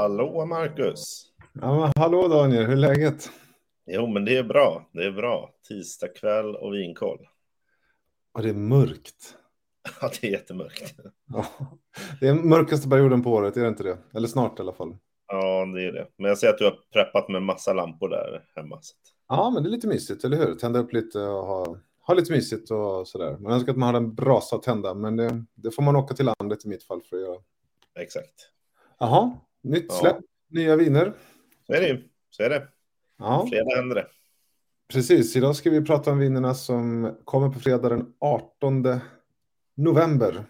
Hallå Marcus! Ja, hallå Daniel, hur är läget? Jo, men det är bra. Det är bra. Tisdag kväll och vinkoll. Ja, det är mörkt. Ja, det är jättemörkt. Ja, det är mörkaste perioden på året, är det inte det? Eller snart i alla fall. Ja, det är det. Men jag ser att du har preppat med massa lampor där hemma. Ja, men det är lite mysigt, eller hur? Tända upp lite och ha, ha lite mysigt och sådär. Man önskar att man hade en brasa att tända, men det, det får man åka till landet i mitt fall för att göra. Exakt. Jaha, nytt Ja. släpp, nya viner. Så är det. Så är det. Ja, Fredag händer det. precis. Idag ska vi prata om vinerna som kommer på fredag den 18 november.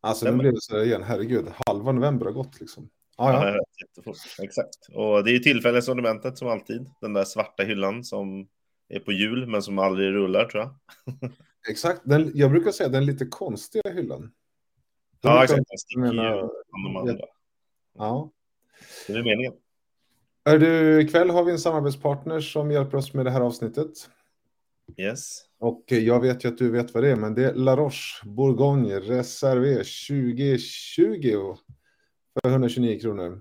Alltså, nu blev det så här igen. Herregud, halva november har gått liksom. Ja, Ja, ja. ja. Jättefort. Exakt. Och det är ju tillfällesortimentet som alltid. Den där svarta hyllan som är på jul men som aldrig rullar tror jag. Exakt. Den, jag brukar säga den lite konstiga hyllan. Den Ja, exakt. Den sticker ju de andra. Ja. Det är meningen. Är du, ikväll har vi en samarbetspartner som hjälper oss med det här avsnittet. Yes. Och jag vet ju att du vet vad det är, men det är La Roche Bourgogne Reservé 2020 för 129 kronor.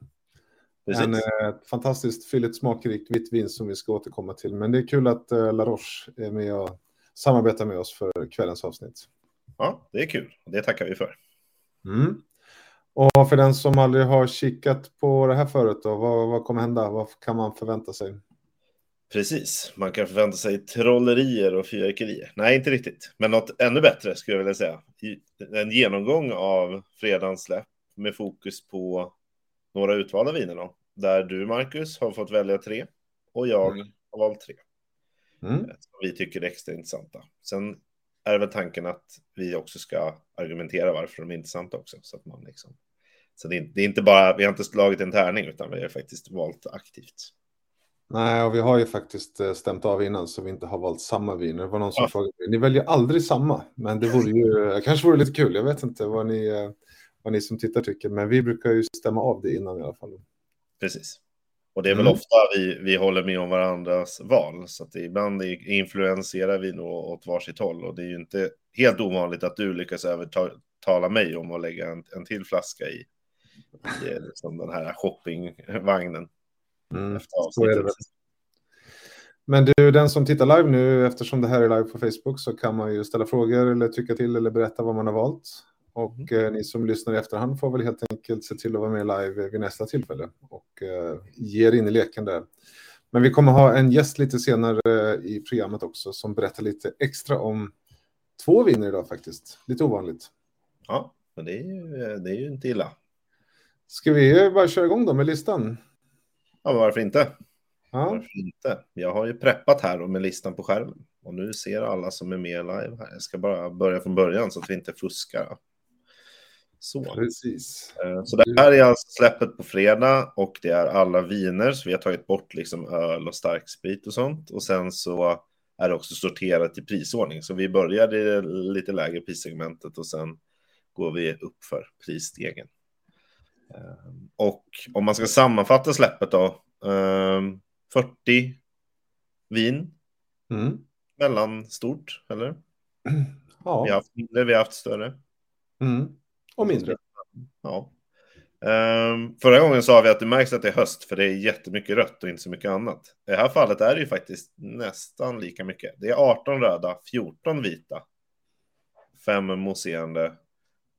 Precis. En eh, fantastiskt fylligt smakrikt vitt vin som vi ska återkomma till. Men det är kul att eh, La Roche är med och samarbetar med oss för kvällens avsnitt. Ja, det är kul. Det tackar vi för. Mm. Och för den som aldrig har kikat på det här förut, då, vad, vad kommer hända? Vad kan man förvänta sig? Precis, man kan förvänta sig trollerier och fyrverkerier. Nej, inte riktigt. Men något ännu bättre skulle jag vilja säga. En genomgång av fredagens släpp med fokus på några utvalda viner. Då. Där du, Marcus, har fått välja tre och jag Mm. har valt tre. Mm. Som vi tycker är extra intressanta. Sen är väl tanken att vi också ska argumentera varför de är intressanta också. Så att man liksom... Så det är, det är inte bara, vi har inte slagit en tärning utan vi har faktiskt valt aktivt. Nej, och vi har ju faktiskt eh, stämt av innan så vi inte har valt samma vin. Det var någon som Ja. frågade ni väljer aldrig samma, men det vore ju, kanske vore lite kul. Jag vet inte vad ni, eh, vad ni som tittar tycker, men vi brukar ju stämma av det innan i alla fall. Precis. Och det är väl Mm. ofta vi, vi håller med om varandras val. Så att ibland influenserar vi nog åt varsitt håll. Och det är ju inte helt ovanligt att du lyckas övertala mig om att lägga en, en till flaska i, i eh, liksom den här shoppingvagnen. Mm. Efter avsnittet. Men du, den som tittar live nu, eftersom det här är live på Facebook, så kan man ju ställa frågor eller tycka till eller berätta vad man har valt. Och eh, ni som lyssnar i efterhand får väl helt enkelt se till att vara med live vid nästa tillfälle och eh, ge er in i leken där. Men vi kommer ha en gäst lite senare i programmet också som berättar lite extra om två viner idag faktiskt. Lite ovanligt. Ja, men det är ju, det är ju inte illa. Ska vi eh, bara köra igång då med listan? Ja, varför inte? Ja, Varför inte? Jag har ju preppat här med listan på skärmen. Och nu ser alla som är med live här. Jag ska bara börja från början så att vi inte fuskar. Så. precis. Eh, Så det här är alltså släppet på fredag och det är alla viner. Så vi har tagit bort liksom öl och starksprit och sånt. Och sen så är det också sorterat i prisordning. Så vi börjar i det lite lägre prissegmentet och sen går vi upp för prisstegen. Eh, Och om man ska sammanfatta släppet då. eh, 40 vin, Mm. mellanstort, eller? Vi har Ja, haft mindre, vi har haft större. mm. Och mindre. Ja. Ehm, förra gången sa vi att det märks att det är höst för det är jättemycket rött och inte så mycket annat. I det här fallet är det ju faktiskt nästan lika mycket. Det är 18 röda, 14 vita, 5 mousserande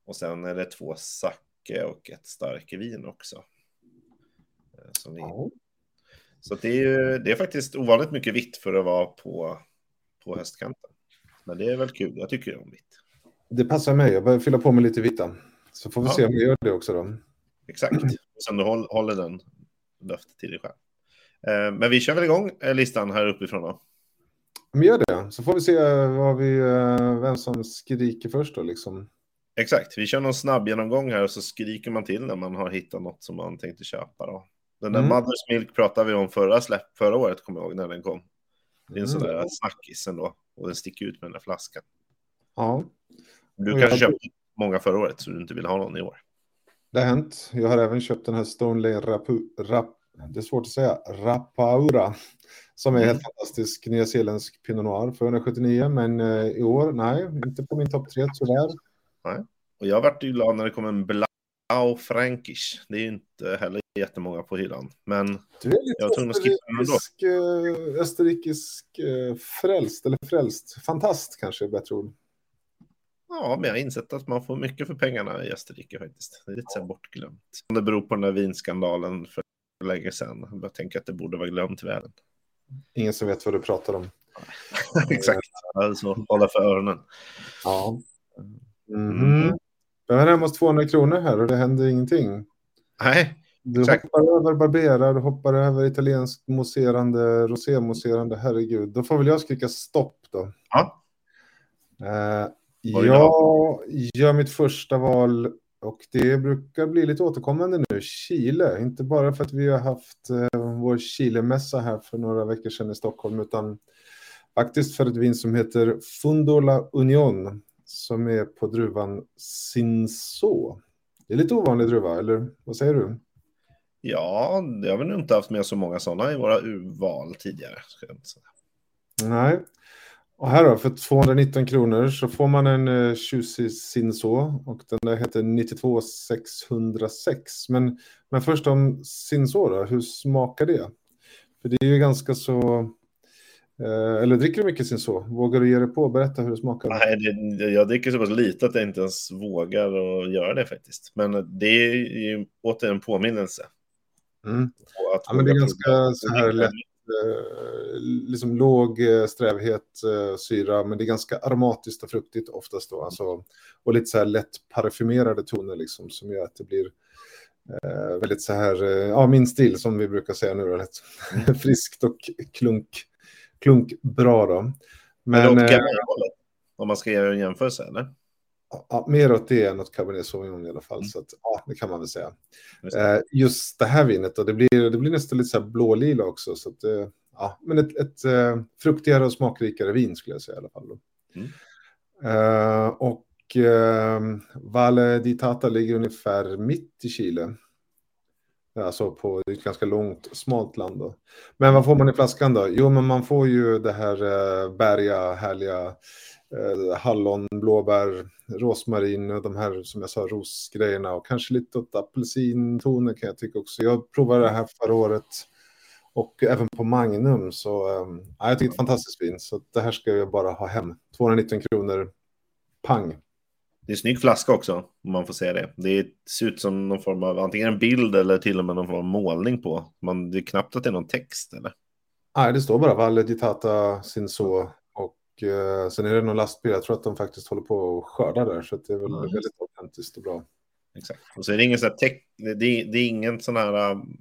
och sen är det två sake och ett starkvin också. Eh, Som vi... Ja. Så det, är ju, det är faktiskt ovanligt mycket vitt för att vara på, på höstkanten. Men det är väl kul, jag tycker om vitt. Det passar mig. Jag börjar fylla på med lite vita. Så får vi Ja. se om vi gör det också då. Exakt. Och sen du håll, håller den löftet till dig själv. Eh, men vi kör väl igång eh, listan här uppifrån då. Men gör det. Så får vi se vad vi, eh, vem som skriker först då liksom. Exakt, vi kör någon snabb genomgång här och så skriker man till när man har hittat något som man tänkte köpa då. Den där Mm. Mother's Milk pratade vi om förra släpp, förra året, kommer jag ihåg när den kom. Det är en sån Mm. där snackis ändå. Och den sticker ut med den där flaskan. Ja, Du kanske jag- köpte många förra året så du inte vill ha någon i år. det har hänt. Jag har även köpt den här Stone Lane Rapu, Rap, det är svårt att säga, Rapaura. Som är Mm. helt fantastisk nyzeeländsk Pinot Noir för 179. Men eh, i år, nej, inte på min topp tre tyvärr. Och jag vart ju glad när det kom en Blau Frankish. Det är ju inte heller jättemånga på hyllan. Men Du är lite Jag tror nog skippa den ändå. österrikisk, eh, eh, frälst, eller frälst, fantast kanske är bättre ord. Ja, men jag har insett att man får mycket för pengarna i Österrike faktiskt. Det är lite så här bortglömt. Det beror på den där vinskandalen för länge sedan. Jag tänker att det borde vara glömt i världen. Ingen som vet vad du pratar om. Exakt. Alltså, hålla för öronen. Ja. Mm. Mhm. Jag är närmare oss 200 kronor här och det händer ingenting. Nej, Du Exakt. hoppar över barberar, du hoppar över italiensk mousserande, rosémousserande, herregud. Då får väl jag skrika stopp då. ja. Eh. Jag gör mitt första val och det brukar bli lite återkommande nu. Chile, inte bara för att vi har haft eh, vår Chile-mässa här för några veckor sedan i Stockholm, utan faktiskt för ett vin som heter Fundola Union, som är på druvan Cinsault. Det är lite ovanlig druva, eller vad säger du? ja, det har vi nog inte haft med så många sådana i våra urval tidigare. Nej. Och här då, för 219 kronor så får man en eh, tjusig Cinsault och den där heter 92606. Men, men först om Cinsault då, hur smakar det? För det är ju ganska så... Eh, eller dricker du mycket Cinsault? Vågar du ge dig på och berätta hur det smakar? Nej, det, jag dricker så pass lite att jag inte ens vågar att göra det faktiskt. Men det är ju åter en påminnelse. Mm. Att Ja, men det är ganska så här lätt, liksom låg eh, strävhet, eh, syra, men det är ganska aromatiskt och fruktigt oftast då. Alltså, och lite så här lätt parfymerade toner liksom, som gör att det blir eh, väldigt så här, eh, ja min stil som vi brukar säga nu då, lätt friskt och klunk, klunk bra då. Men, Men åt eh, Cabernet, om man ska göra en jämförelse, eller? Ja, mer åt det än åt Cabernet Sauvignon i alla fall. Så att, ja, det kan man väl säga. Just det. Eh, just det här vinet då, det blir, det blir nästan lite så här blålila också. Så att, eh, ja, men ett, ett eh, fruktigare och smakrikare vin skulle jag säga i alla fall. Mm. Eh, och eh, Valle di Tata ligger ungefär mitt i Chile. Alltså på ett ganska långt, smalt land. Då. Men vad får man i flaskan då? Jo, men man får ju det här eh, berga, härliga eh, hallon, blåbär, rosmarin och de här som jag sa, rosgrejerna och kanske lite åt apelsintoner kan jag tycka också. Jag provade det här förra året och även på Magnum så eh, ja, jag tycker det är ett fantastiskt vin så det här ska jag bara ha hem. 219 kronor, pang. Det är en snygg flaska också, om man får säga det. Det ser ut som någon form av antingen en bild eller till och med någon form av målning på. Man, det är knappt att det är någon text, eller? Nej, det står bara Valle di Tata och eh, sen är det någon lastbil. Jag tror att de faktiskt håller på och skördar där så det är väl just väldigt autentiskt och bra. Exakt. Och så är det ingen sån här teck... det, är, det är ingen sån här... um,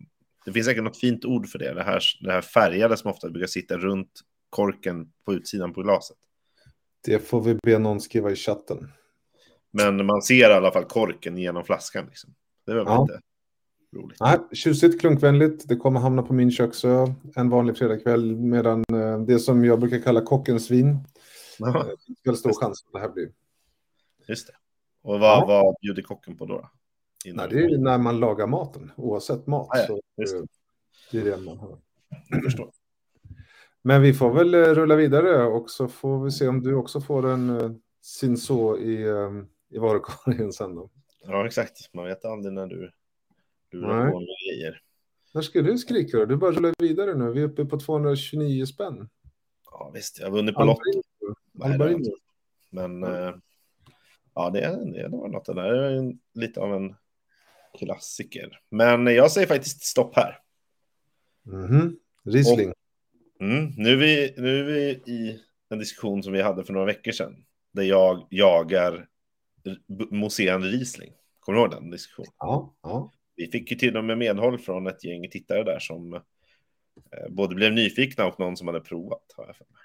Det finns säkert något fint ord för det. Det här, det här färgade som ofta brukar sitta runt korken på utsidan på glaset. Det får vi be någon skriva i chatten. Men man ser i alla fall korken genom flaskan. Liksom. Det är väl Ja. lite roligt. Nej, tjusigt, klunkvänligt. Det kommer hamna på min köksö en vanlig fredagkväll medan eh, det som jag brukar kalla kockens vin eh, finns väl stor chans att det här blir. just det. Och vad, Ja. vad bjuder kocken på då? då? Nej, det är när man lagar maten, oavsett mat. Ja, ja, så, eh, det är det man har. Jag förstår. Men vi får väl rulla vidare och så får vi se om du också får en uh, Cinsault i, i varukorgen sen då. Ja, exakt. Man vet aldrig när du Nej. lurar på grejer. När ska du skrika då? Du bara rullar vidare nu. Vi är uppe på 229 spänn. Ja, visst. Jag har vunnit på lott. Nej, inte. Men eh, ja, det, det var något. Det där är en, lite av en klassiker. Men jag säger faktiskt stopp här. Mhm. Riesling. Mm. Nu, är vi, nu är vi i en diskussion som vi hade för några veckor sedan. Där jag jagar mousserande Riesling. Kommer du ihåg den diskussionen? Ja, ja. Vi fick ju till och med medhåll från ett gäng tittare där som eh, både blev nyfikna och någon som hade provat. Har jag för mig.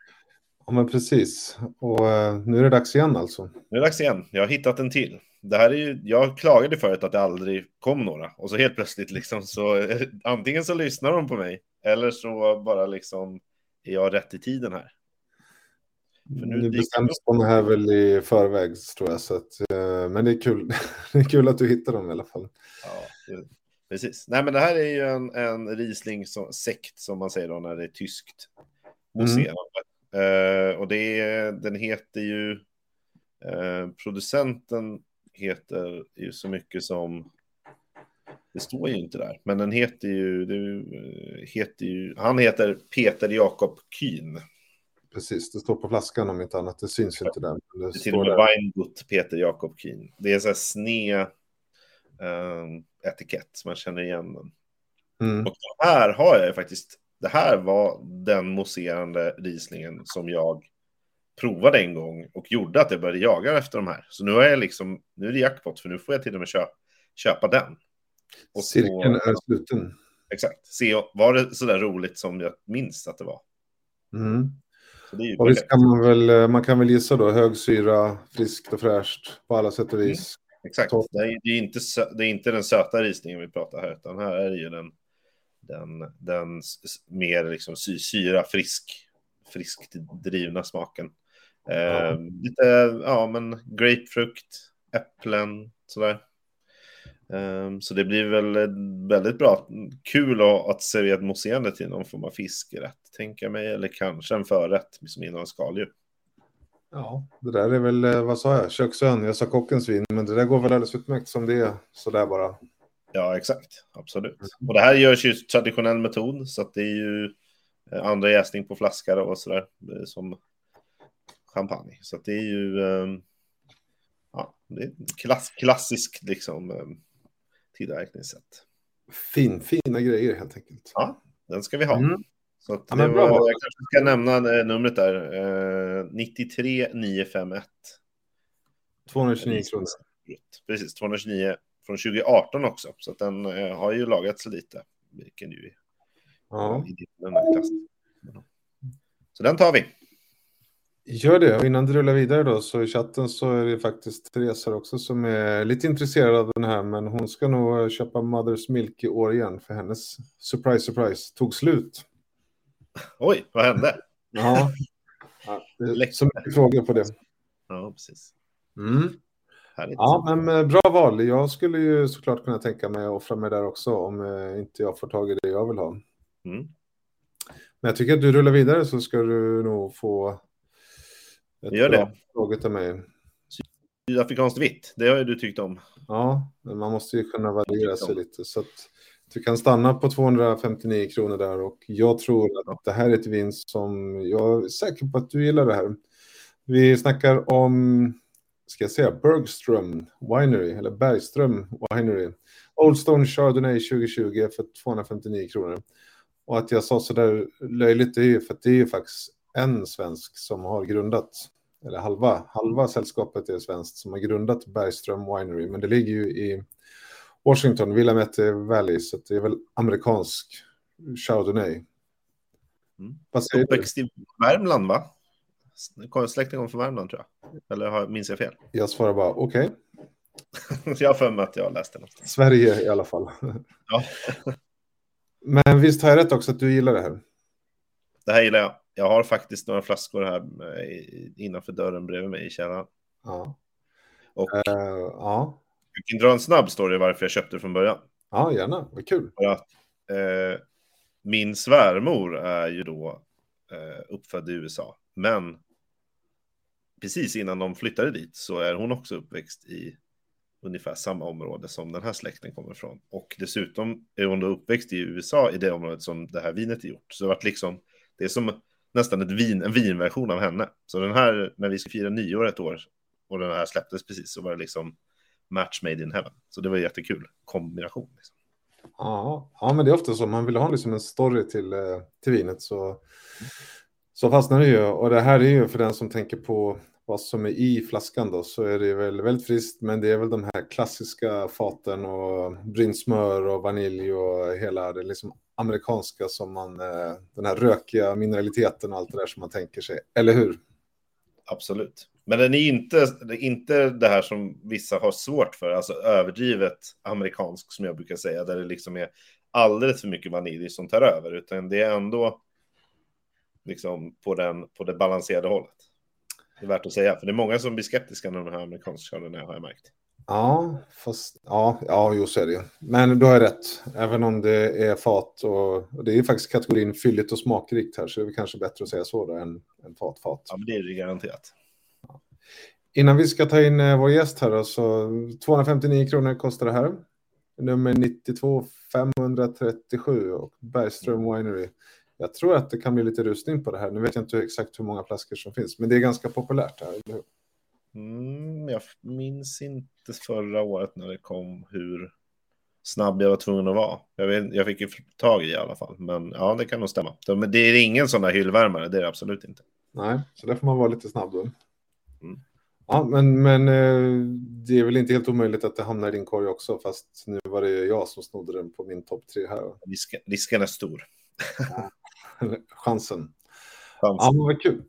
ja, men precis. Och eh, nu är det dags igen alltså. Nu är det dags igen. Jag har hittat en till. Det här är ju, jag klagade förut att det aldrig kom några. Och så helt plötsligt liksom så eh, antingen så lyssnar de på mig eller så bara liksom är jag rätt i tiden här. För nu bestäms de här väl i förväg tror jag. Så att, eh, men det är kul. det är kul att du hittar dem i alla fall. Ja, precis. Nej, men det här är ju en, en Riesling som, sekt som man säger då när det är tyskt. Mousserande. Eh, och det är, den heter ju, eh, producenten heter ju så mycket som Det står ju inte där, men den heter ju, det heter ju han heter Peter Jakob Kyn. Precis, det står på flaskan om inte annat. Det syns inte där. Det, det är till och med Weingut Peter Jakob Kyn. Det är så här sned eh, etikett som man känner igen den. Mm. Och här har jag faktiskt, det här var den mousserande rislingen som jag provade en gång och gjorde att jag började jaga efter de här. Så nu har jag liksom, nu är det jackpot för nu får jag till och med köpa, köpa den. Och Cirkeln så, är sluten. Exakt. Se, var det så där roligt som jag minns att det var? Mm. Och visst kan man väl, eh, man kan väl gissa då, hög syra, friskt och fräscht på alla sätt och mm. vis. Mm. Exakt, det är, det är, inte, det är inte den söta risningen vi pratar här, utan här är det ju den, den, den mer liksom syra, frisk, friskt drivna smaken. Eh, Lite, ja men grapefrukt, äpplen, sådär. Um, så det blir väl väldigt bra. Kul att servera ett mousserande till någon form av fiskrätt, tänker jag mig. Eller kanske en förrätt som innehåller skaldjur. Ja, det där är väl, eh, vad sa jag, köksön, jag sa kockens vin, men det där går väl alldeles utmärkt som det är, sådär bara. Ja, exakt, absolut. Mm. Och det här görs ju traditionell metod, så att det är ju eh, andra jäsning på flaskor och sådär, eh, som champagne. Så att det är ju, um, ja, det är klass, klassisk liksom um, tillverkningssätt. Fin, fina grejer helt enkelt. Ja, den ska vi ha. Mm. Så att ja, det var, jag kanske ska nämna eh, numret där. Eh, 93 951. 229 kronor. Precis, 229 från 2018 också. Så att den eh, har ju lagats lite. Vilken ju ja. den här klassen. Så den tar vi. Gör det. Och innan du rullar vidare då så i chatten så är det faktiskt Therese också som är lite intresserad av den här. Men hon ska nog köpa Mother's Milk i år igen för hennes surprise surprise tog slut. Oj, vad hände? Ja, ja det är så mycket frågor på det. Ja, precis. Mm. Ja, men eh, bra val. Jag skulle ju såklart kunna tänka mig att offra mig där också om eh, inte jag får tag i det jag vill ha. Mm. Men jag tycker att du rullar vidare så ska du nog få ett Gör det. fråga mig. Sydafrikanskt vitt, det har ju du tyckt om. Ja, men man måste ju kunna variera sig lite. Så att du kan stanna på 259 kronor där och jag tror att det här är ett vinst som jag är säker på att du gillar det här. Vi snackar om, ska jag säga, Bergström Winery, eller Bergström Winery. Old Stone Chardonnay 2020 för 259 kronor. Och att jag sa så där löjligt, det är ju för att det är ju faktiskt en svensk som har grundat, eller halva, halva sällskapet är svenskt som har grundat Bergström Winery, men det ligger ju i Washington, Willamette Valley, så det är väl amerikansk Chardonnay. Mm. Uppväxt i Värmland, va? Släkten kom från Värmland, tror jag. Eller har, minns jag fel? Jag svarar bara okej. Okay. jag har för mig att jag läste något. Sverige i alla fall. ja. Men visst har jag rätt också att du gillar det här? Det här gillar jag. Jag har faktiskt några flaskor här eh, innanför dörren bredvid mig i källaren. Ja. Och uh, ja. Jag kan dra en snabb story varför jag köpte det från början. Ja, gärna. Vad kul. För att, eh, min svärmor är ju då eh, uppfödd i USA. Men precis innan de flyttade dit så är hon också uppväxt i ungefär samma område som den här släkten kommer ifrån. Och dessutom är hon då uppväxt i USA i det området som det här vinet är gjort. Så det har varit liksom, det är som nästan ett vin, en vinversion av henne. Så den här, när vi ska fira nyår ett år och den här släpptes precis så var det liksom match made in heaven. Så det var en jättekul kombination. Liksom. Ja, ja, men det är ofta så. Man vill ha liksom en story till, eh, till vinet så, så fastnar det ju. Och det här är ju för den som tänker på vad som är i flaskan då så är det väl väldigt friskt. Men det är väl de här klassiska faten och brynt smör och vanilj och hela det liksom amerikanska som man, eh, den här rökiga mineraliteten och allt det där som man tänker sig. Eller hur? Absolut. Men den är inte, inte det här som vissa har svårt för, alltså överdrivet amerikansk som jag brukar säga, där det liksom är alldeles för mycket vanilj som tar över, utan det är ändå liksom på, den, på det balanserade hållet. Det är värt att säga, för det är många som blir skeptiska när de här amerikanska chardonnay har jag märkt. Ja, fast ja, ja, just är det. Men du har rätt, även om det är fat och, och det är faktiskt kategorin fylligt och smakrikt här, så det är kanske bättre att säga så då än, än fat, fat. Ja, men det är det garanterat. Innan vi ska ta in eh, vår gäst här då, så 259 kronor kostar det här. nummer 92 537 och Bergström Winery. Jag tror att det kan bli lite rusning på det här. Nu vet jag inte exakt hur många flaskor som finns, men det är ganska populärt här, eller hur? Mm, jag minns inte förra året när det kom hur snabb jag var tvungen att vara. Jag, vet, jag fick ju tag i i alla fall, men ja, det kan nog stämma. Men det är ingen sån där hyllvärmare, det är det absolut inte. Nej, så där får man vara lite snabb då. Mm. Ja, men, men eh, det är väl inte helt omöjligt att det hamnar i din korg också, fast nu var det jag som snodde den på min topp tre här. Risken, risken är stor. Chansen. Chansen. Ja, men vad kul.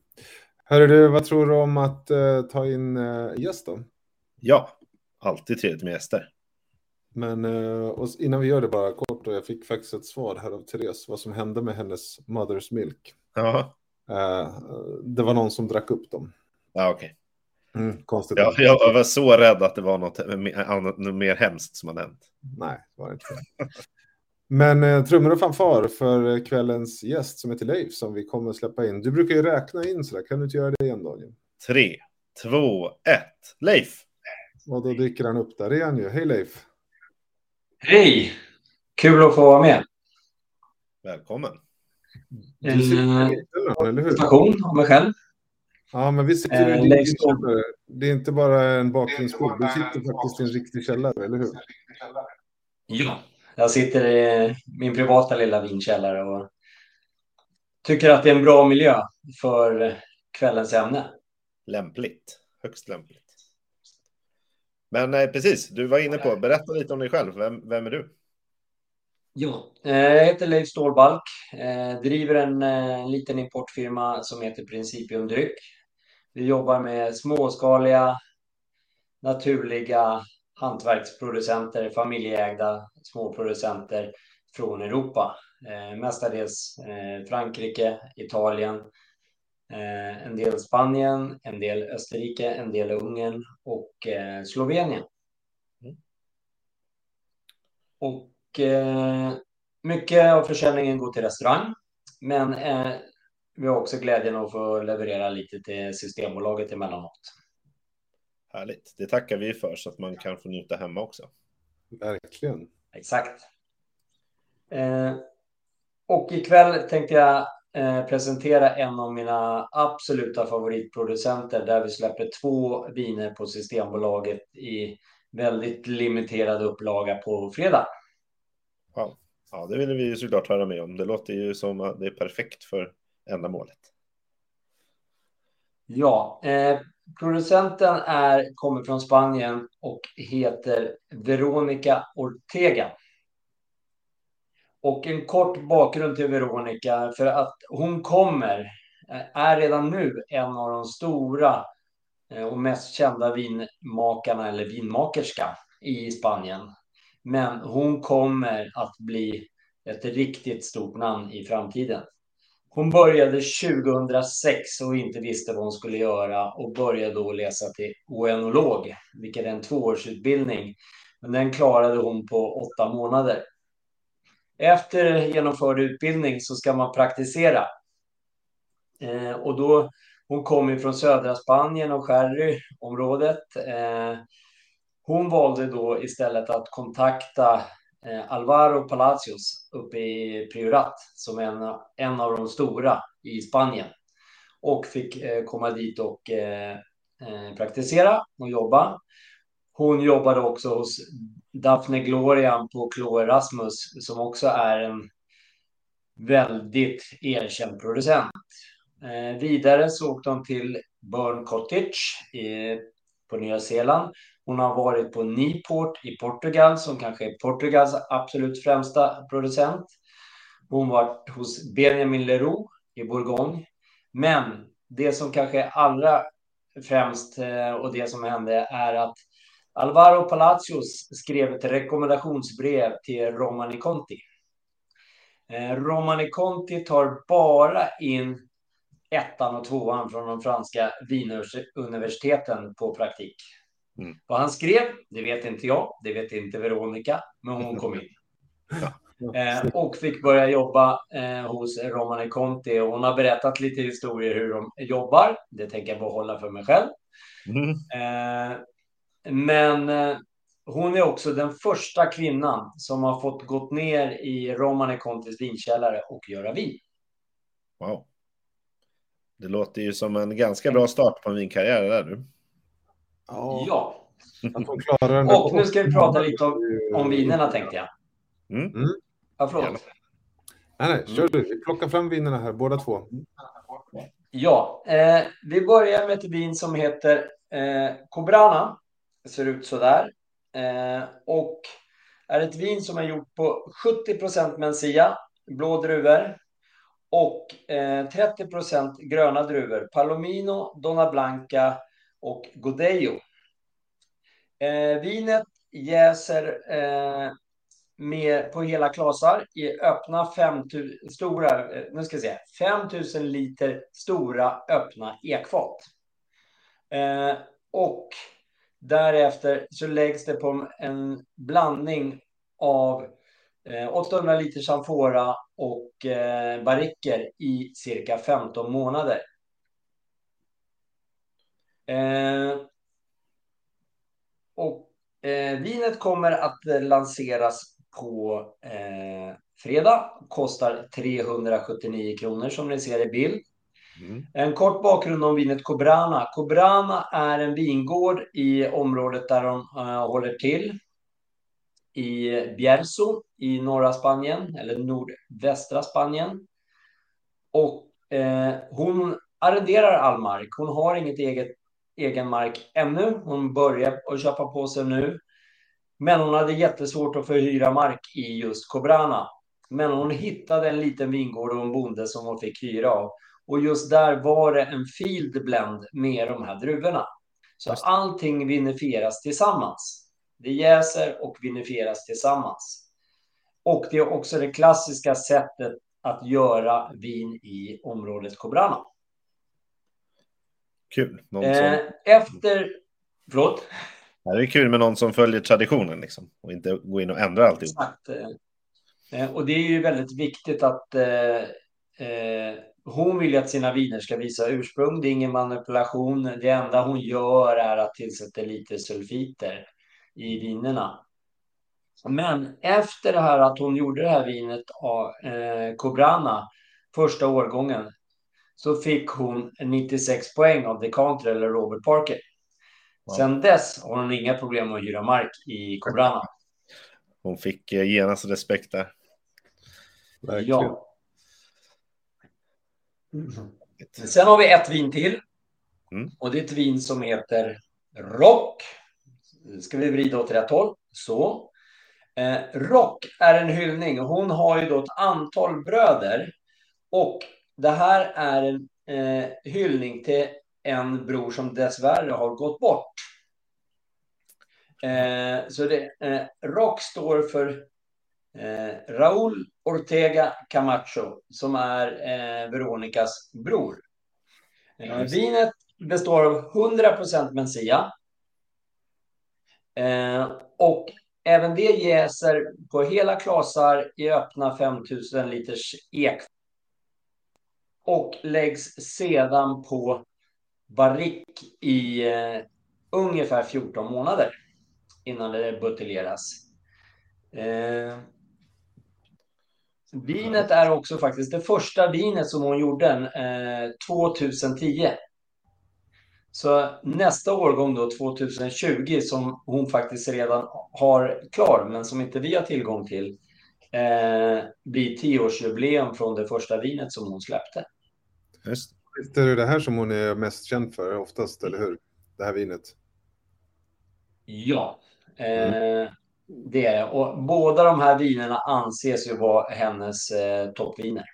Hörru du, vad tror du om att uh, ta in uh, gäst då? Ja, alltid trevligt med gäster. Men uh, innan vi gör det bara kort, och jag fick faktiskt ett svar här av Therese, vad som hände med hennes Mother's Milk. Ja. Uh, det var någon som drack upp dem. Ja, okej. Okay. Mm, konstigt. Ja, jag var så rädd att det var något, något mer hemskt som hade hänt. Nej, det var det inte. Men eh, trummor och fanfar för kvällens gäst som heter Leif som vi kommer att släppa in. Du brukar ju räkna in så där. Kan du inte göra det igen Daniel? Tre, två, ett. Leif! Och då dyker han upp där igen ju. Hej Leif! Hej! Kul att få vara med. Välkommen. En presentation om mig själv. Ja, men vi sitter i din källare. Det är inte bara en bakgrundsbild. Du sitter faktiskt i en riktig källare, eller hur? Ja, jag sitter i min privata lilla vinkällare och tycker att det är en bra miljö för kvällens ämne. Lämpligt, högst lämpligt. Men eh, precis, du var inne på, berätta lite om dig själv. Vem, vem är du? Ja, eh, jag heter Leif Stålbalk, eh, driver en eh, liten importfirma som heter Principium Dryck. Vi jobbar med småskaliga, naturliga hantverksproducenter, familjeägda småproducenter från Europa. Eh, mestadels eh, Frankrike, Italien, eh, en del Spanien, en del Österrike, en del Ungern och eh, Slovenien. Mm. Och eh, mycket av försäljningen går till restaurang, men eh, vi har också glädjen att få leverera lite till Systembolaget emellanåt. Härligt. Det tackar vi för så att man kan få njuta hemma också. Verkligen. Exakt. Eh, och ikväll tänkte jag eh, presentera en av mina absoluta favoritproducenter där vi släpper två viner på Systembolaget i väldigt limiterad upplaga på fredag. Ja, ja det vill vi ju såklart höra med om. Det låter ju som att det är perfekt för ändamålet. Ja, eh, producenten är, kommer från Spanien och heter Veronica Ortega. Och en kort bakgrund till Veronica, för att hon kommer, eh, är redan nu en av de stora eh, och mest kända vinmakarna eller vinmakerska i Spanien. Men hon kommer att bli ett riktigt stort namn i framtiden. Hon började 2006 och inte visste vad hon skulle göra och började då läsa till oenolog, vilket är en tvåårsutbildning. Men den klarade hon på åtta månader. Efter genomförd utbildning så ska man praktisera. Eh, och då, hon kom från södra Spanien och Sherry-området. Eh, hon valde då istället att kontakta Eh, Alvaro Palacios uppe i Priorat som en, en av de stora i Spanien. Och fick eh, komma dit och eh, praktisera och jobba. Hon jobbade också hos Daphne Glorian på Chloe Rasmus som också är en väldigt erkänd producent. Vidare så åkte hon till Burn Cottage på Nya Zeeland. Hon har varit på Niport i Portugal som kanske är Portugals absolut främsta producent. Hon var hos Benjamin Leroux i Bourgogne. Men det som kanske är allra främst eh, och det som hände är att Alvaro Palacios skrev ett rekommendationsbrev till Romani Conti. Eh, Romani Conti tar bara in ettan och tvåan från de franska vinuniversiteten på praktik. Mm. Vad han skrev, det vet inte jag, det vet inte Veronica, men hon kom in. Eh, och fick börja jobba eh, hos Romani Conti. Och hon har berättat lite historier hur de jobbar. Det tänker jag behålla för mig själv. Mm. Eh, men eh, hon är också den första kvinnan som har fått gått ner i Romane Contis vinkällare och göra vin. Wow. Det låter ju som en ganska bra start på en vinkarriär där du. Ja. Och nu ska vi prata lite om, om vinerna tänkte jag. Mm. Mm. Ja, förlåt. Nej, nej, kör du. Vi plockar fram vinerna här, båda två. Ja, eh, vi börjar med ett vin som heter eh, Cobrana. Det ser ut så där. Eh, och är ett vin som är gjort på 70 procent Mencia, blå druvor. Och eh, 30 procent gröna druvor, Palomino, Donna Blanca och Godello. Eh, vinet jäser eh, med, på hela klasar i öppna 5000 stora, eh, nu ska jag säga, 5000 liter stora öppna ekfat. Eh, och därefter så läggs det på en blandning av eh, 800 liter samfora och eh, barriker i cirka 15 månader. Eh, och eh, vinet kommer att lanseras på eh, fredag. Kostar 379 kronor som ni ser i bild. Mm. En kort bakgrund om vinet Cobrana. Cobrana är en vingård i området där de uh, håller till. I Bierzo i norra Spanien, eller nordvästra Spanien. Och eh, hon arrenderar all mark. Hon har inget eget egen mark ännu. Hon börjar att köpa på sig nu. Men hon hade jättesvårt att förhyra mark i just Cobrana. Men hon hittade en liten vingård och en bonde som hon fick hyra av. Och just där var det en field blend med de här druvorna. Så allting vinifieras tillsammans. Det jäser och vinifieras tillsammans. Och det är också det klassiska sättet att göra vin i området Cobrana. Kul. Som... Eh, efter... Förlåt? Det är kul med någon som följer traditionen liksom, och inte går in och ändrar alltihop. Exakt. Eh, och det är ju väldigt viktigt att eh, eh, hon vill att sina viner ska visa ursprung. Det är ingen manipulation. Det enda hon gör är att tillsätta lite sulfiter i vinerna. Men efter det här att hon gjorde det här vinet av eh, Cobrana första årgången så fick hon 96 poäng av Decanter eller Robert Parker. Sen dess har hon inga problem att hyra mark i Cobrana. Hon fick eh, genast respekt där. Verkligen. Ja. Sen har vi ett vin till. Mm. Och det är ett vin som heter Rock. Ska vi vrida åt rätt håll? Så. Eh, Rock är en hyllning. Hon har ju då ett antal bröder. Och det här är en eh, hyllning till en bror som dessvärre har gått bort. Eh, så det, eh, Rock står för eh, Raúl Ortega Camacho som är eh, Veronicas bror. Vinet består av 100% Mencia. Eh, och även det jäser på hela klasar i öppna 5000 liters ek. Och läggs sedan på barrick i eh, ungefär 14 månader innan det buteljeras. Eh, vinet är också faktiskt det första vinet som hon gjorde eh, 2010. Så nästa årgång då, 2020, som hon faktiskt redan har klar, men som inte vi har tillgång till, eh, blir tioårsjubileum från det första vinet som hon släppte. Just. Det är det här som hon är mest känd för oftast, eller hur? Det här vinet. Ja, eh, det är det. Och båda de här vinerna anses ju vara hennes eh, toppviner.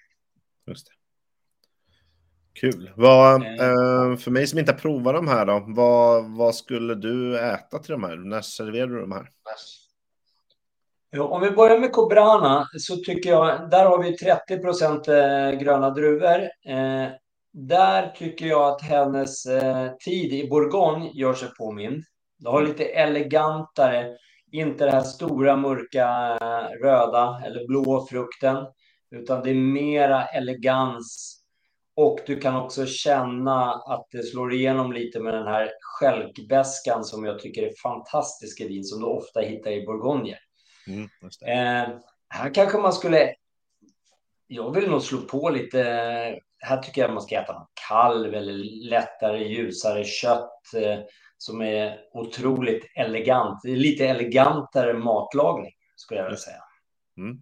Just det. Kul. Vad, eh. eh, för mig som inte har provat de här då, vad, vad skulle du äta till de här? När serverar du de här? Om vi börjar med Cobrana så tycker jag, där har vi 30 procent eh, gröna druvor. Eh, där tycker jag att hennes eh, tid i Bourgogne gör sig påmind. Det har lite elegantare, inte det här stora mörka röda eller blå frukten, utan det är mera elegans Och du kan också känna att det slår igenom lite med den här skälkbäskan som jag tycker är fantastisk i vin som du ofta hittar i Bourgogne. Mm, eh, här kanske man skulle... Jag vill nog slå på lite... Här tycker jag man ska äta kalv eller lättare, ljusare kött eh, som är otroligt elegant. Lite elegantare matlagning skulle jag vilja säga. Mm.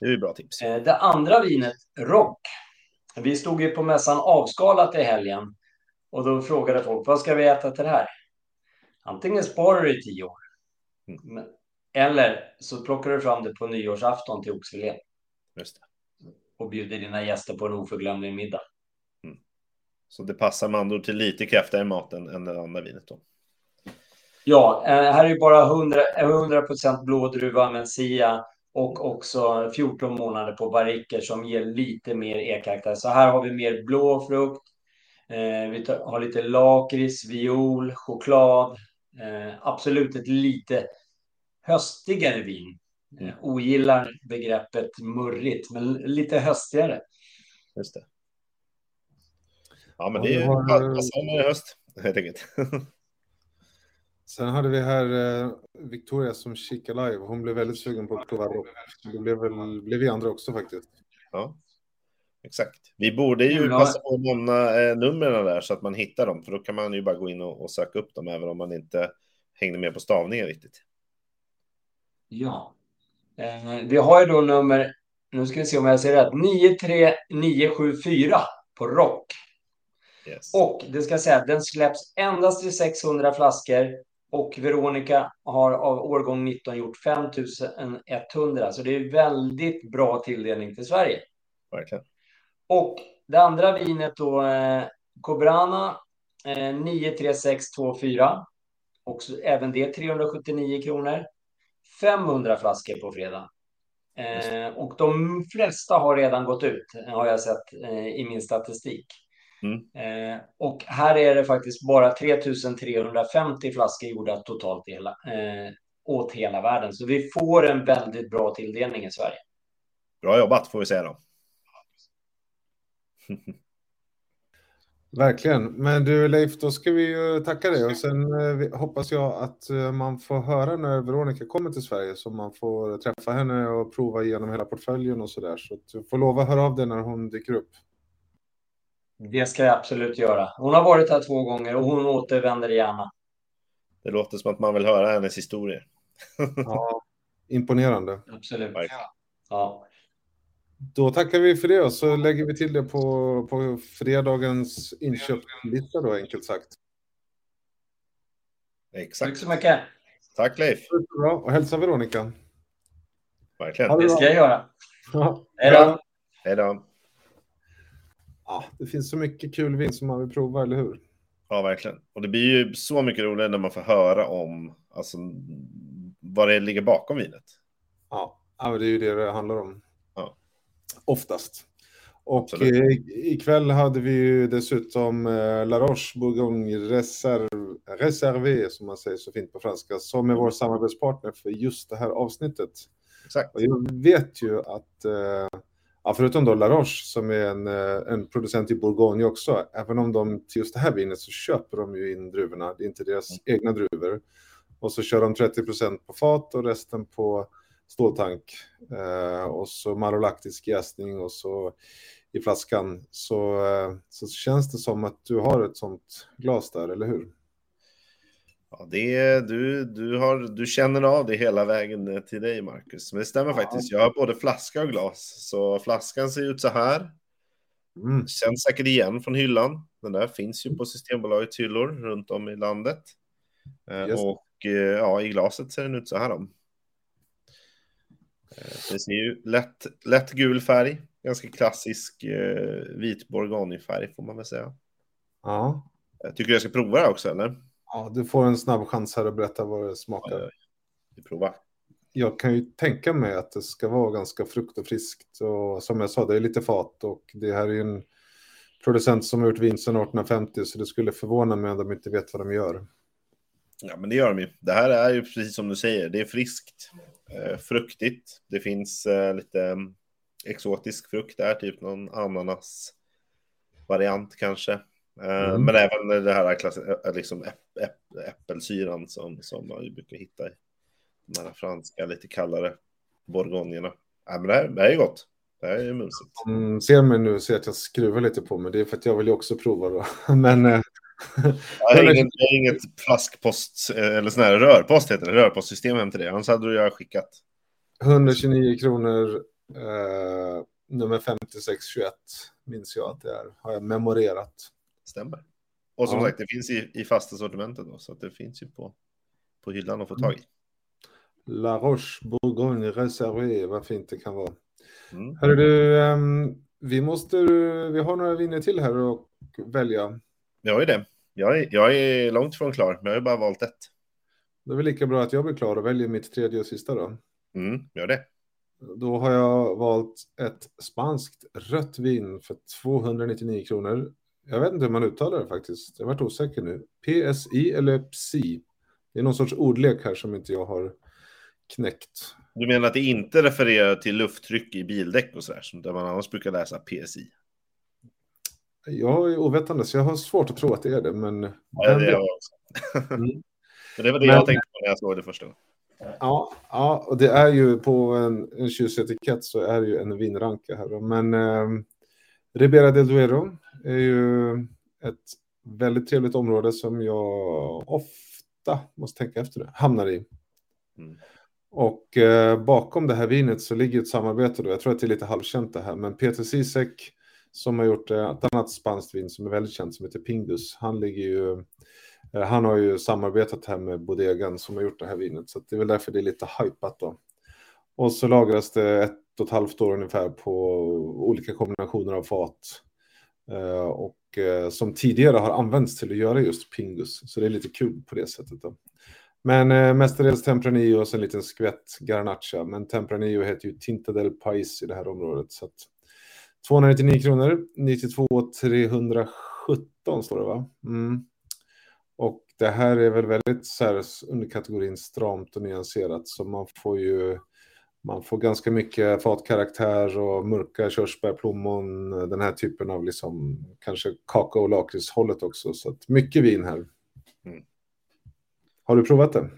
Det är bra tips. Eh, det andra vinet, Rock. Vi stod ju på mässan avskalat i helgen och då frågade folk vad ska vi äta till det här? Antingen sparar du i tio år mm. eller så plockar du fram det på nyårsafton till oxfilé. Just det. Och bjuder dina gäster på en oförglömlig middag. Mm. Så det passar med andra till lite kraftigare mat än, än det andra vinet då? Ja, eh, här är ju bara 100, 100 blå druva Mencia och också 14 månader på barriker som ger lite mer e-karaktär. Så här har vi mer blå frukt. Eh, vi tar, har lite lakrits, viol, choklad. Eh, absolut ett lite höstigare vin. Eh, ogillar begreppet murrigt, men lite höstigare. Just det. Ja, men det är ju passande höst helt enkelt. Sen hade vi här eh, Victoria som kikade live. Hon blev väldigt sugen på att prova rock. Det blev, väl, blev vi andra också faktiskt. Ja, exakt. Vi borde ju ja. passa på att nämna eh, numren där så att man hittar dem. För då kan man ju bara gå in och, och söka upp dem även om man inte hängde med på stavningen riktigt. Ja. Eh, vi har ju då nummer, nu ska vi se om jag ser rätt, 93974 på rock. Yes. Och det ska säga att den släpps endast i 600 flaskor och Veronica har av årgång 19 gjort 5100. Så det är väldigt bra tilldelning till Sverige. Verkligen. Och det andra vinet då, eh, Cobrana eh, 93624. Också, även det 379 kronor. 500 flaskor på fredag. Eh, och de flesta har redan gått ut, har jag sett eh, i min statistik. Mm. Eh, och här är det faktiskt bara 3350 flaskor gjorda totalt hela, eh, åt hela världen. Så vi får en väldigt bra tilldelning i Sverige. Bra jobbat får vi säga då. Verkligen. Men du Leif, då ska vi ju tacka dig och sen eh, hoppas jag att eh, man får höra när Veronica kommer till Sverige så man får träffa henne och prova igenom hela portföljen och så där. Så du får lova att höra av dig när hon dyker upp. Det ska jag absolut göra. Hon har varit här två gånger och hon återvänder gärna. Det låter som att man vill höra hennes historier. ja, imponerande. Absolut. Ja. Då tackar vi för det och så lägger vi till det på, på fredagens inköpslista då, enkelt sagt. Exakt. Tack så mycket. Tack Leif. Bra. Och hälsa Veronica. Verkligen. Det ska jag göra. Ja. Hej då. Hej då ja, det finns så mycket kul vin som man vill prova, eller hur? Ja, verkligen. Och det blir ju så mycket roligare när man får höra om alltså, vad det ligger bakom vinet. Ja, ja det är ju det det handlar om. Ja. Oftast. Och eh, ikväll hade vi ju dessutom eh, La Roche Bourgogne Reserve, Reservé, som man säger så fint på franska, som är vår samarbetspartner för just det här avsnittet. Exakt. Och jag vet ju att eh, Ja, förutom då La Roche som är en, eh, en producent i Bourgogne också, även om de till just det här vinet så köper de ju in druvorna, det är inte deras mm. egna druvor. Och så kör de 30% på fat och resten på ståltank. Eh, och så malolaktisk jäsning och så i flaskan. Så, eh, så känns det som att du har ett sånt glas där, eller hur? Ja, det är, du, du, har, du känner av det hela vägen till dig, Marcus. Men det stämmer ja. faktiskt. Jag har både flaska och glas. Så flaskan ser ut så här. Mm. Känns säkert igen från hyllan. Den där finns ju på Systembolagets hyllor runt om i landet. Just. Eh, och eh, ja, i glaset ser den ut så här. Då. Eh, det ser ju lätt, lätt gul färg. Ganska klassisk eh, vit bourgognefärg får man väl säga. Ja. Jag tycker jag ska prova det också, eller? Ja, du får en snabb chans här att berätta vad det smakar. Ja, vi provar. Jag kan ju tänka mig att det ska vara ganska frukt och friskt. Och som jag sa, det är lite fat och det här är ju en producent som har gjort vin sedan 1850 så det skulle förvåna mig om de inte vet vad de gör. Ja, men det gör de ju. Det här är ju precis som du säger, det är friskt, eh, fruktigt. Det finns eh, lite exotisk frukt där, typ någon ananas-variant kanske. Eh, Mm. Men även det här liksom äppelsyran som, som man brukar hitta i de här franska, lite kallare bourgognerna. Ja, men det här, det här är gott. Det här är mumsigt. Mm, ser mig nu ser att jag skruvar lite på mig. Det är för att jag vill ju också prova då. Men eh, Jag har inget, jag har inget flaskpost, eh, eller sån här rörpost heter det, rörpostsystem hem till det. Annars hade du jag skickat. 129 kronor, eh, nummer 5621 minns jag att det är. Har jag memorerat. Stämmer. Och som Ja. sagt, det finns i, i fasta sortimentet då, så att det finns ju på, på hyllan att få tag i. La Roche Bourgogne Reservé, vad fint det kan vara. Mm. Hörru du, ehm, vi måste, vi har några viner till här att välja. Jag är det. Jag är, jag är långt ifrån klar, men jag har bara valt ett. Det är väl lika bra att jag blir klar och väljer mitt tredje och sista då. Mm, gör det. Då har jag valt ett spanskt rött vin för 299 kronor. Jag vet inte hur man uttalar det faktiskt. Jag varit osäker nu. PSI eller PSI? Det är någon sorts ordlek här som inte jag har knäckt. Du menar att det inte refererar till lufttryck i bildäck och sådär, som där man annars brukar läsa PSI? Jag är ovetande så jag har svårt att tro att det är det. Men, Ja, det är jag också. Mm. Men det var det Men- jag tänkte på när jag såg det första gången. Ja, ja, och det är ju på en, en tjusig etikett så är det ju en vinranka här. Men eh, Ribera del Duero är ju ett väldigt trevligt område som jag ofta, måste tänka efter det, hamnar i. Mm. Och eh, bakom det här vinet så ligger ett samarbete då. Jag tror att det är lite halvkänt det här, men Peter Sisek som har gjort eh, ett annat spanskt vin som är väldigt känt som heter Pingdus. Han ligger ju eh, han har ju samarbetat här med Bodegan som har gjort det här vinet, så det är väl därför det är lite hypat då. Och så lagras det ett och ett halvt år ungefär på olika kombinationer av fat. Eh, och eh, som tidigare har använts till att göra just Pingus, så det är lite kul på det sättet då. Men eh, mestadels Tempranillo och sen en liten skvätt Garnacha. Men Tempranillo heter ju Tinta del Pais i det här området. Så att 299 kronor, 92 317 står det va? Mm. Och det här är väl väldigt så här under kategorin stramt och nyanserat. Så man får ju man får ganska mycket fatkaraktär och mörka körsbär, plommon, den här typen av liksom kanske kakao och lakritshållet också. Så att mycket vin här. Mm. Har du provat det?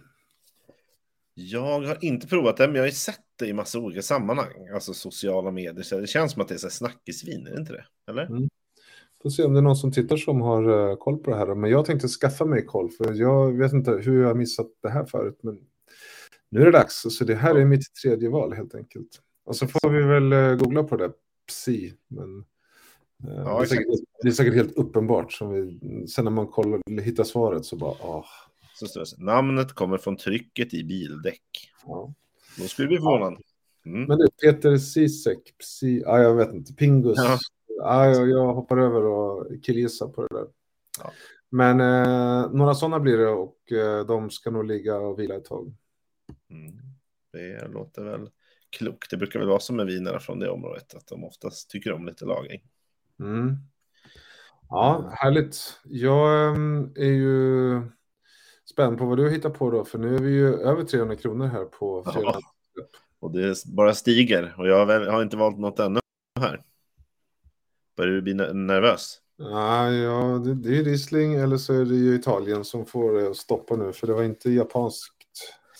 Jag har inte provat det, men jag har ju sett det i massa olika sammanhang. Alltså sociala medier. Så det känns som att det är så snackisvin, är det inte det? Eller? Mm. Får se om det är någon som tittar som har uh, koll på det här. Men jag tänkte skaffa mig koll, för jag vet inte hur jag har missat det här förut. Men nu är det dags, så det här är mitt tredje val helt enkelt. Och så får vi väl uh, googla på det, psi. Men uh, Ja, det, är säkert, det, är säkert, helt uppenbart. Som vi, sen när man kollar, hittar svaret så bara, åh. Så står det. Namnet kommer från trycket i bildäck. Ja. Då skulle vi bli förvånade. Mm. Men det är Peter Sisek, psi, ah, jag vet inte, Pingus. Ja. Ah, jag, jag hoppar över och killgissar på det där. Ja. Men eh, några sådana blir det och eh, de ska nog ligga och vila ett tag. Mm. Det låter väl klokt. Det brukar väl vara som med vinerna från det området, att de oftast tycker om lite lagring. Mm. Ja, härligt. Jag äm, är ju spänd på vad du hittar på då, för nu är vi ju över 300 kronor här på Ja. fredag. Och det bara stiger. Och jag har, inte valt något ännu här. Börjar du bli ner- nervös? Ah, ja, det, det är Riesling eller så är det ju Italien som får att stoppa nu, för det var inte japanskt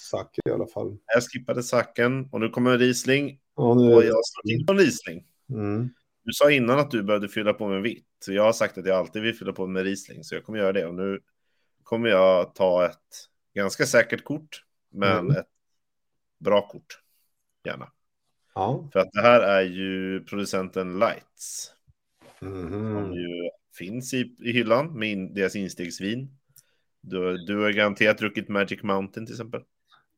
sake i alla fall. Jag skippade saken och nu kommer Riesling. Ja, nu Och jag slår på en Riesling. mm. Du sa innan att du behövde fylla på med vitt. Jag har sagt att jag alltid vill fylla på med Riesling. Så jag kommer göra det. Och nu kommer jag ta ett ganska säkert kort. Men Mm. ett bra kort. Gärna. Ja. För att det här är ju producenten Lights. Mhm. Som ju finns i, i hyllan med in, deras instegsvin. Du, du har garanterat druckit Magic Mountain till exempel.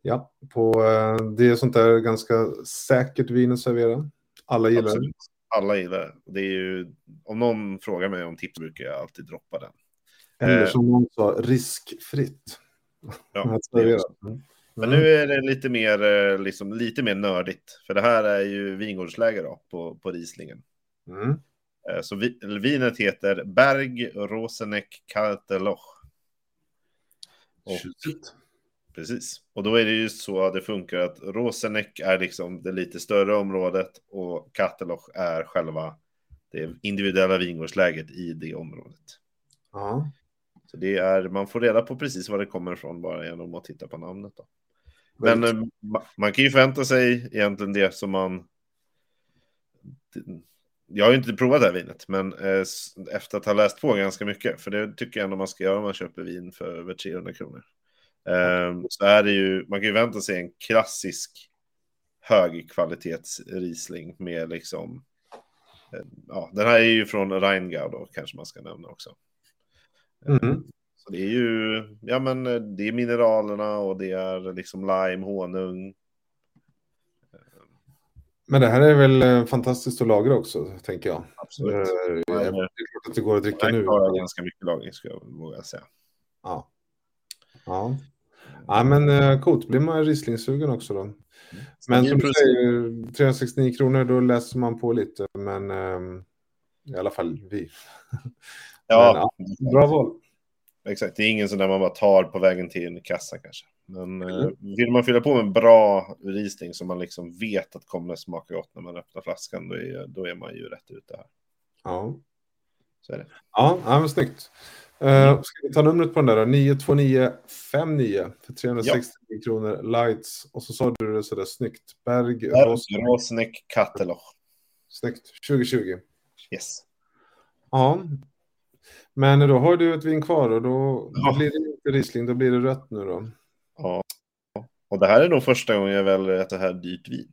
Ja, på, eh, det är sånt där ganska säkert vin att servera. Alla gillar det. Absolut. Alla gillar det. Det är ju, om någon frågar mig om tips brukar jag alltid droppa den. Eller Eh. som någon sa, riskfritt. Ja, det. Mm. Men nu är det lite mer, eh, liksom, lite mer nördigt. För det här är ju vingårdsläge då, på, på Rieslingen. Mm. Så vi, vinet heter Berg Roseneck Kalteloch. Och. Precis. Och då är det ju så att det funkar att Rosenek är liksom det lite större området och Katteloch är själva det individuella vingårdsläget i det området. Ja. Så det är, man får reda på precis var det kommer ifrån bara genom att titta på namnet. Då. Men eh, ma- man kan ju förvänta sig egentligen det som man... Jag har ju inte provat det här vinet, men eh, efter att ha läst på ganska mycket, för det tycker jag ändå man ska göra om man köper vin för över 300 kronor. Eh, så är det ju, man kan ju vänta sig en klassisk högkvalitets Riesling med liksom... eh, Ja, den här är ju från Rheingau då, kanske man ska nämna också. Mm. Så det är ju, ja men eh, det är mineralerna och det är liksom lime, honung. Men det här är väl eh, fantastiskt att lagra också, tänker jag. Absolut. Eh, Det är klart att det går att dricka Det nu. har ganska mycket lagring ska jag våga säga. Ja. Ja. Ja, men eh, coolt. Blir man Riesling-sugen också då. Men som du säger, 369 kronor, då läser man på lite. Men ehm, i alla fall vi. Ja, Bra val. exakt. Det är ingen sån där man bara tar på vägen till en kassa kanske. Men eh, Mm. vill man fylla på med bra Riesling som man liksom vet att kommer smaka gott när man öppnar flaskan, då är, då är man ju rätt ute här. Ja, Så är det. ja, ja men snyggt. Uh, ska vi ta numret på den där då? 92959 för 369 kronor. Lights. Och så sa du det sådär snyggt. Berg, Ross. Rosnek Katteloch. Snyggt. 2020. Yes. Ja. Men då har du ett vin kvar och då, Ja. då blir det inte Riesling, då blir det rött nu då. Ja. Och det här är nog första gången jag väljer ett så här dyrt vin.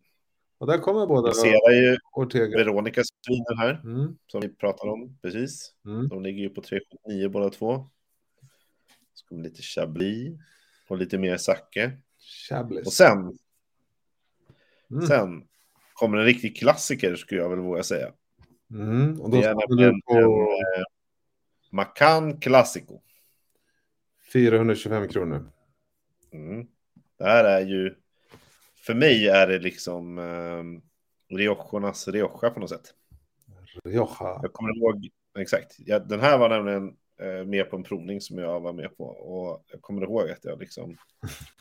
Och där kommer båda Jag ser ju Ortega. Veronicas viner här. Mm, som vi pratar om precis. mm. De ligger ju på 3,79 båda två. Så kommer lite Chablis och lite mer Sake. Chablis. Och sen, Mm. sen kommer en riktig klassiker skulle jag väl våga säga. Mm. Och då Det är du en på eh, Macan Classico. 425 kronor. Mm. Det här är ju, för mig är det liksom eh, Riojornas Rioja på något sätt. Rioja. Jag kommer ihåg, exakt, ja, den här var nämligen eh, med på en provning som jag var med på. Och jag kommer ihåg att jag liksom,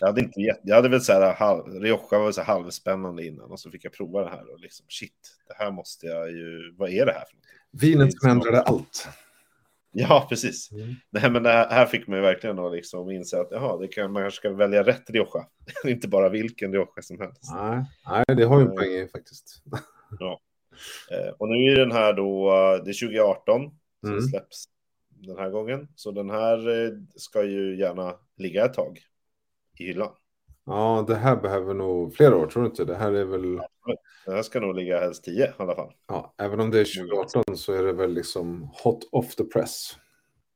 jag hade inte gett, jag hade väl så här, halv, Rioja var så här halvspännande innan och så fick jag prova det här och liksom shit, det här måste jag ju, vad är det här för något? Vinet som ändrade allt. Ja, precis. Mm. Nej, men här, fick man ju verkligen då liksom inse att jaha, det kan, man kanske ska välja rätt Rioja, inte bara vilken Rioja som helst. Nej, nej, det har ju en poäng i faktiskt. Eh, och nu är den här då, eh, det är 2018 som Mm. släpps den här gången. Så den här eh, ska ju gärna ligga ett tag i hyllan. Ja, det här behöver nog flera år, tror du inte? Det här är väl, Den här ska nog ligga helst 10 i alla fall. ja, även om det är 2018 så är det väl liksom hot off the press.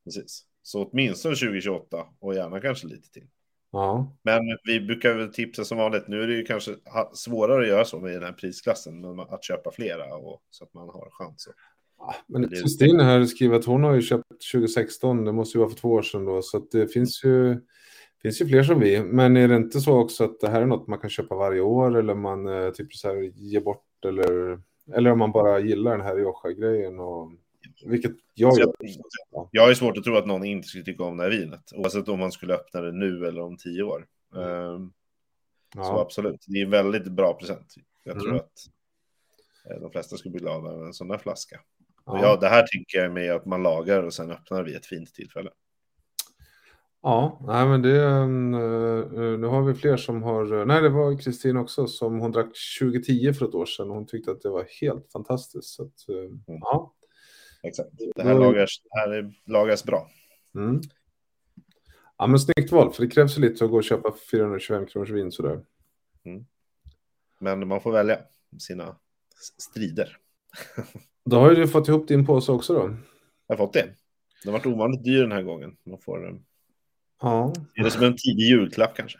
Precis. Så åtminstone 2028 och gärna kanske lite till. Ja, Men vi brukar väl tipsa som vanligt. Nu är det ju kanske svårare att göra så med den här prisklassen, men att köpa flera och, så att man har chans. att- Ja, men Det Kristin här skriver att hon har ju köpt 2016, det måste ju vara för två år sedan då, så att det finns ju, finns ju fler som vi. Men är det inte så också att det här är något man kan köpa varje år eller man eh, typ så här ger bort eller, eller om man bara gillar den här Rioja-grejen och vilket jag Så gör. jag, jag har ju svårt att tro att någon inte skulle tycka om det här vinet, oavsett om man skulle öppna det nu eller om tio år. Ehm, Så Ja, absolut, det är en väldigt bra present. Jag tror Mm. att eh, de flesta skulle bli glada över en sån där flaska. Ja. ja, det här tycker jag med att man lagar och sen öppnar vid ett fint tillfälle. Ja, nej men det, mm, eh, nu har vi fler som har, nej det var Kristin också som hon drack 2010 för ett år sedan och hon tyckte att det var helt fantastiskt. Så att, eh, ja. Exakt. Det här Mm. lagas, det här är- lagas bra. Mm. Ja men snyggt val, för det krävs ju lite att gå och köpa 425 kronors vin sådär. Men man får välja sina strider. Då har ju du fått ihop din påse också då. Jag har fått det. Den har varit ovanligt dyr den här gången. Man får Ja. det är som en tidig julklapp kanske.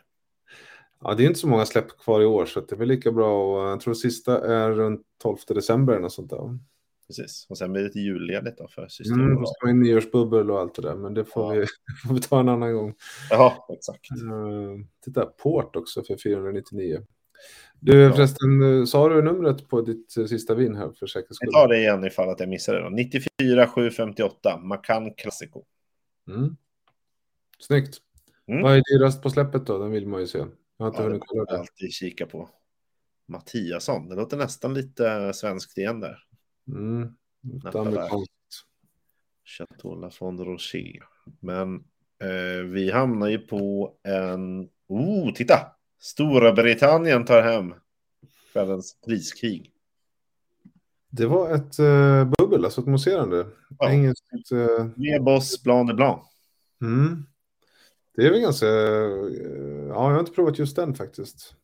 ja, det är inte så många släpp kvar i år så det är väl lika bra och jag tror sista är runt 12 december eller något sånt där. Precis. Och sen blir det lite julledigt då för Mm, då ska man in nyårsbubbel och allt det där, men det får, Ja. vi, får vi ta en annan gång. Ja, exakt. Uh, titta, Port också för 499. Du Ja. förresten, eh, sa du numret på ditt eh, sista vin här för säkerhets skull? Vi tar det igen ifall att jag missade det. Då. 94 758 Macan Classico. Mm. Snyggt. Mm. Vad är dyrast på släppet då? Den vill man ju se. Jag har inte Ja, hunnit kolla det. alltid kika på. Mattiasson, det låter nästan lite svenskt igen där. Mm. Amerikanskt. Chateau Lafond Rocher. Men eh, vi hamnar ju på en... Oh, titta! Storbritannien tar hem kvällens priskrig. Det var ett uh, bubbel, alltså ett mousserande. Ja. Engelskt. eh, Med Boss Blanc de Blanc. mm. Det är väl ganska... eh, ja, jag har inte provat just den faktiskt.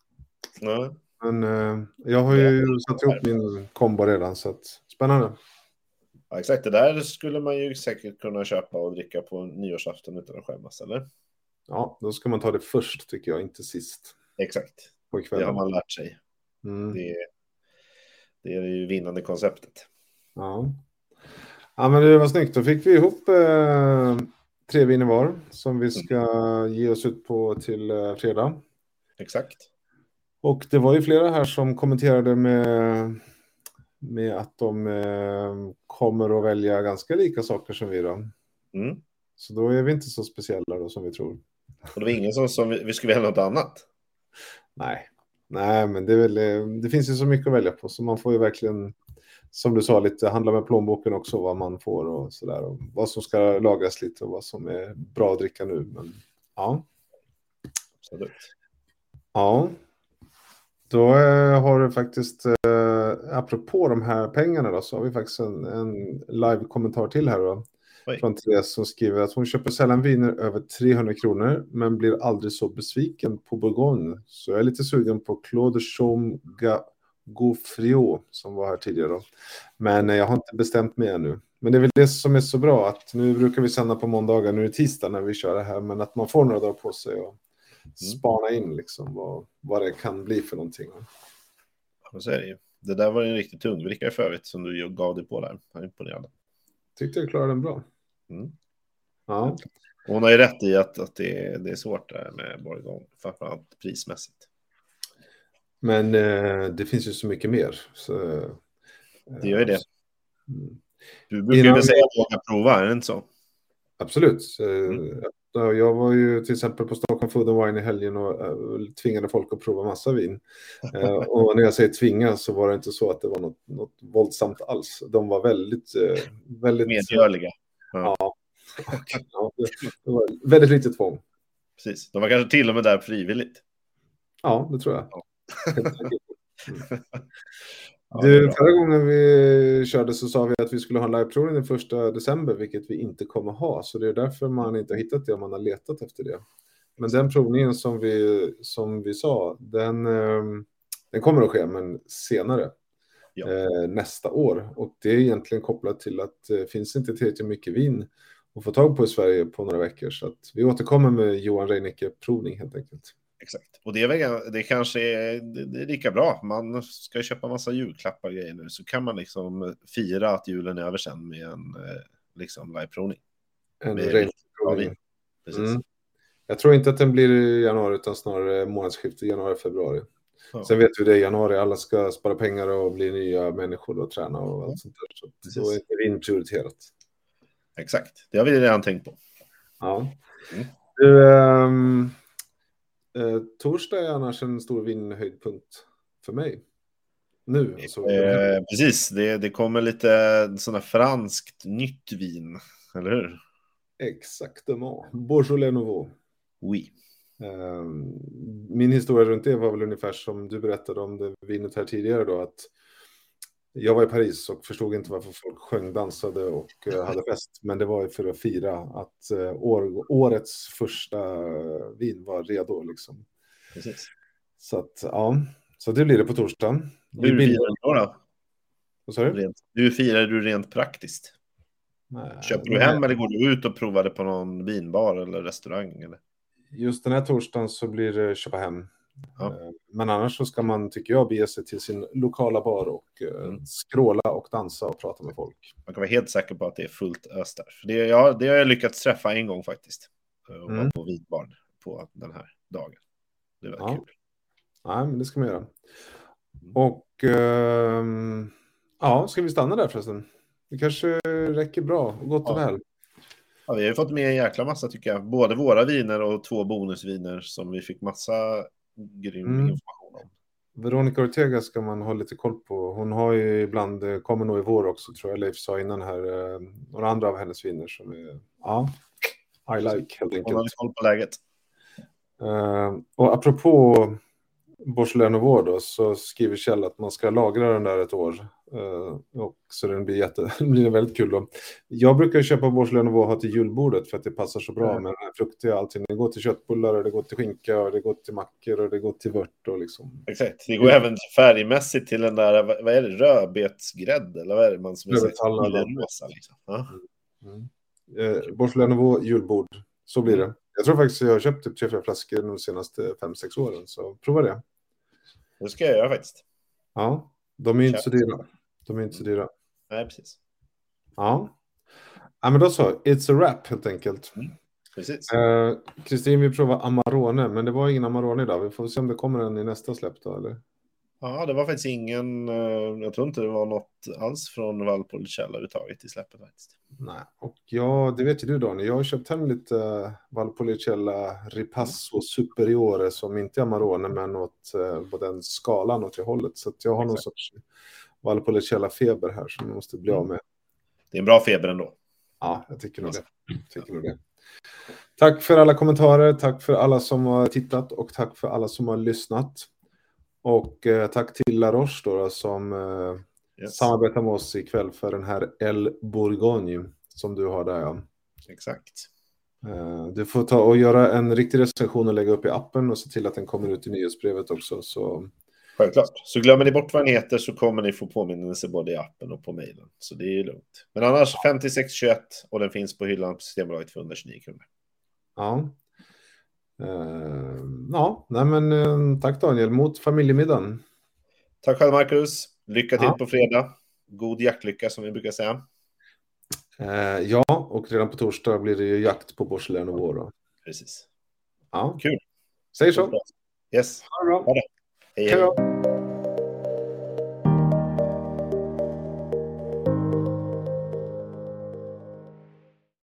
Ja. Men eh, jag har ju satt ihop min kombo redan, så att spännande. Ja, exakt. Det där skulle man ju säkert kunna köpa och dricka på nyårsafton utan att skämmas, eller? Ja, då ska man ta det först tycker jag, inte sist Exakt. på Det har man lärt sig. Mm. Det, det är det ju vinnande konceptet. Ja. ja, men det var snyggt. Då fick vi ihop eh, tre viner var som vi ska ge oss ut på till eh, fredag. Exakt. Och det var ju flera här som kommenterade med, med att de eh, kommer att välja ganska lika saker som vi då. Mm. Så då är vi inte så speciella då som vi tror. Och det var ingen som, som vi, vi skulle välja något annat. Nej, nej, men det, är väl, eh, det finns ju så mycket att välja på så man får ju verkligen, som du sa, lite handla med plånboken också vad man får och sådär och vad som ska lagras lite och vad som är bra att dricka nu. Men ja, Absolut. ja. Då eh, har du faktiskt, eh, apropå de här pengarna då, så har vi faktiskt en, en live-kommentar till här då. Oj. Från Therese som skriver att hon köper sällan viner över 300 kronor men blir aldrig så besviken på Bourgogne. Så jag är lite sugen på Claude Chaume Gaufriot som var här tidigare då. Men eh, jag har inte bestämt mig ännu. Men det är väl det som är så bra att nu brukar vi sända på måndagar, nu är det tisdag när vi kör det här, men att man får några dagar på sig och spana in liksom vad, vad det kan bli för någonting. Ja, Så är det ju. Det där var en riktigt tungvrickare för övrigt som du gav dig på där. Jag är imponerad. Tyckte jag klarade den bra. Mm. Ja, Hon har ju rätt i att, att det, är, det är svårt där med Bourgogne, framförallt prismässigt. Men eh, det finns ju så mycket mer. Så, eh, Det gör ju det. Mm. Du brukar Innan väl säga att våga prova, är det inte så? Absolut. Eh, Mm. ja, Jag var ju till exempel på Stockholm Food and Wine i helgen och eh, tvingade folk att prova massa vin. Eh, Och när jag säger tvinga så var det inte så att det var något, något våldsamt alls. De var väldigt... väldigt Medgörliga. Ja, det, det var väldigt lite tvång. Precis. De var kanske till och med där frivilligt. Ja, det tror jag. Du, förra gången vi körde så sa vi att vi skulle ha en liveprovning den första december, vilket vi inte kommer ha. Så det är därför man inte har hittat det om man har letat efter det. Men den provningen som vi, som vi sa, den, eh, den kommer att ske, men senare. Ja. Eh, nästa år. Och det är egentligen kopplat till att det finns inte tillräckligt mycket vin att få tag på i Sverige på några veckor. Så att vi återkommer med Johan Reinicke provning helt enkelt. Exakt. Och det, är väl, det kanske är, det, det är lika bra. Man ska köpa massa julklappar och grejer nu. Så kan man liksom fira att julen är över sen med en eh, liksom liveprovning. En Med Reinicke bra provning. vin. Precis. Mm. Jag tror inte att den blir i januari utan snarare månadsskiftet januari-februari. Ja. Sen vet vi det i januari, alla ska spara pengar och bli nya människor och träna och allt sånt där. Så Precis. då är vin prioriterat. Exakt. Det har vi redan tänkt på. Ja. Mm. Du, ehm, eh, torsdag är annars en stor vinhöjdpunkt för mig. Nu. Alltså, Eh, precis. Det, det kommer lite sådana franskt nytt vin. Eller hur? Exaktement. Beaujolais Nouveau. Oui. Ehm, Min historia runt det var väl ungefär som du berättade om det vinet här tidigare då. Att jag var i Paris och förstod inte varför folk sjöng, dansade och eh, hade fest. Men det var ju för att fira att eh, år, årets första vin var redo liksom. Precis. Så att ja, så det blir det på torsdag. Det är Hur billigt. firar du då? Vad sa du? Rent, hur firar du rent praktiskt? Nej, Köper du hem eller går du ut och provar det på någon vinbar eller restaurang? Eller? Just den här torsdagen så blir det köpa hem. Ja. Eh, Men annars så ska man, tycker jag, bege sig till sin lokala bar och eh, Mm. skråla och dansa och prata med folk. Man kan vara helt säker på att det är fullt ös där. För det, ja, det har jag lyckats träffa en gång faktiskt. Och Mm. vara på vinbar på den här dagen. Det var Ja. kul. Nej, men det ska man göra. Och ehm, ja, ska vi stanna där förresten? Det kanske räcker bra och gott och Ja. väl. Ja, vi har fått med en jäkla massa tycker jag. Både våra viner och två bonusviner som vi fick massa grym Mm. information om. Veronica Ortega ska man ha lite koll på. Hon har ju ibland, eh, kommer nog i vår också tror jag Leif sa innan här, eh, några andra av hennes viner som är, ja, I like helt Hon har enkelt. koll på läget. Eh, och apropå Nouveau då, så skriver Kjell att man ska lagra den där ett år. Eh, och så den blir, jätte, blir väldigt kul då. Jag brukar köpa Nouveau och ha till julbordet för att det passar så bra Mm. med den här fruktiga allting. Det går till köttbullar och det går till skinka och det går till mackor och det går till vört och liksom. Exakt. Det går även färgmässigt till den där, vad är det, rödbetsgrädde? Eller vad är det man som är rosa liksom? Ja. Mm. Eh, Beaujolais Nouveau julbord, så blir det. Jag tror faktiskt jag har köpt typ tre, fyra flaskor de senaste fem, sex åren, så prova det. Det ska jag göra faktiskt. Ja, de är inte så dyra. De är inte så dyra. Nej, precis. Ja. ja, men då så. It's a wrap helt enkelt. Precis. Eh, Kristin vill prova Amarone, men det var ingen Amarone idag. Vi får se om det kommer en i nästa släpp då, eller? Ja, det var faktiskt ingen, eh, jag tror inte det var något alls från Valpolicella överhuvudtaget i släppet faktiskt. Nej, och ja, det vet ju du Daniel. Jag har köpt hem lite uh, Valpolicella Ripasso Superiore som inte är Amarone, men åt uh, på den skalan åt det hållet. Så jag har någon Exakt. sorts Valpolicella-feber här som jag måste bli av med. Det är en bra feber ändå. Ja, jag tycker nog det. Jag tycker nog det. Tack för alla kommentarer, tack för alla som har tittat och tack för alla som har lyssnat. Och eh, tack till La Roche då, som eh, Yes. samarbetar med oss ikväll för den här El Bourgogne som du har där. Ja. Exakt. Eh, Du får ta och göra en riktig recension och lägga upp i appen och se till att den kommer ut i nyhetsbrevet också. Så Självklart. Så glömmer ni bort vad den heter så kommer ni få påminnelse både i appen och på mejlen. Så det är ju lugnt. Men annars 5621 och den finns på hyllan på Systembolaget för 129 kronor. ja. Eh, ja, nej men eh, tack Daniel. Mot familjemiddagen. Tack själv Marcus. Lycka till Ja. på fredag. God jaktlycka som vi brukar säga. Eh, ja, och redan på torsdag blir det ju jakt på Borselän och vår. Precis. Ja, Kul. säger så. Yes. Ha det bra. Hej, Hej hej. då.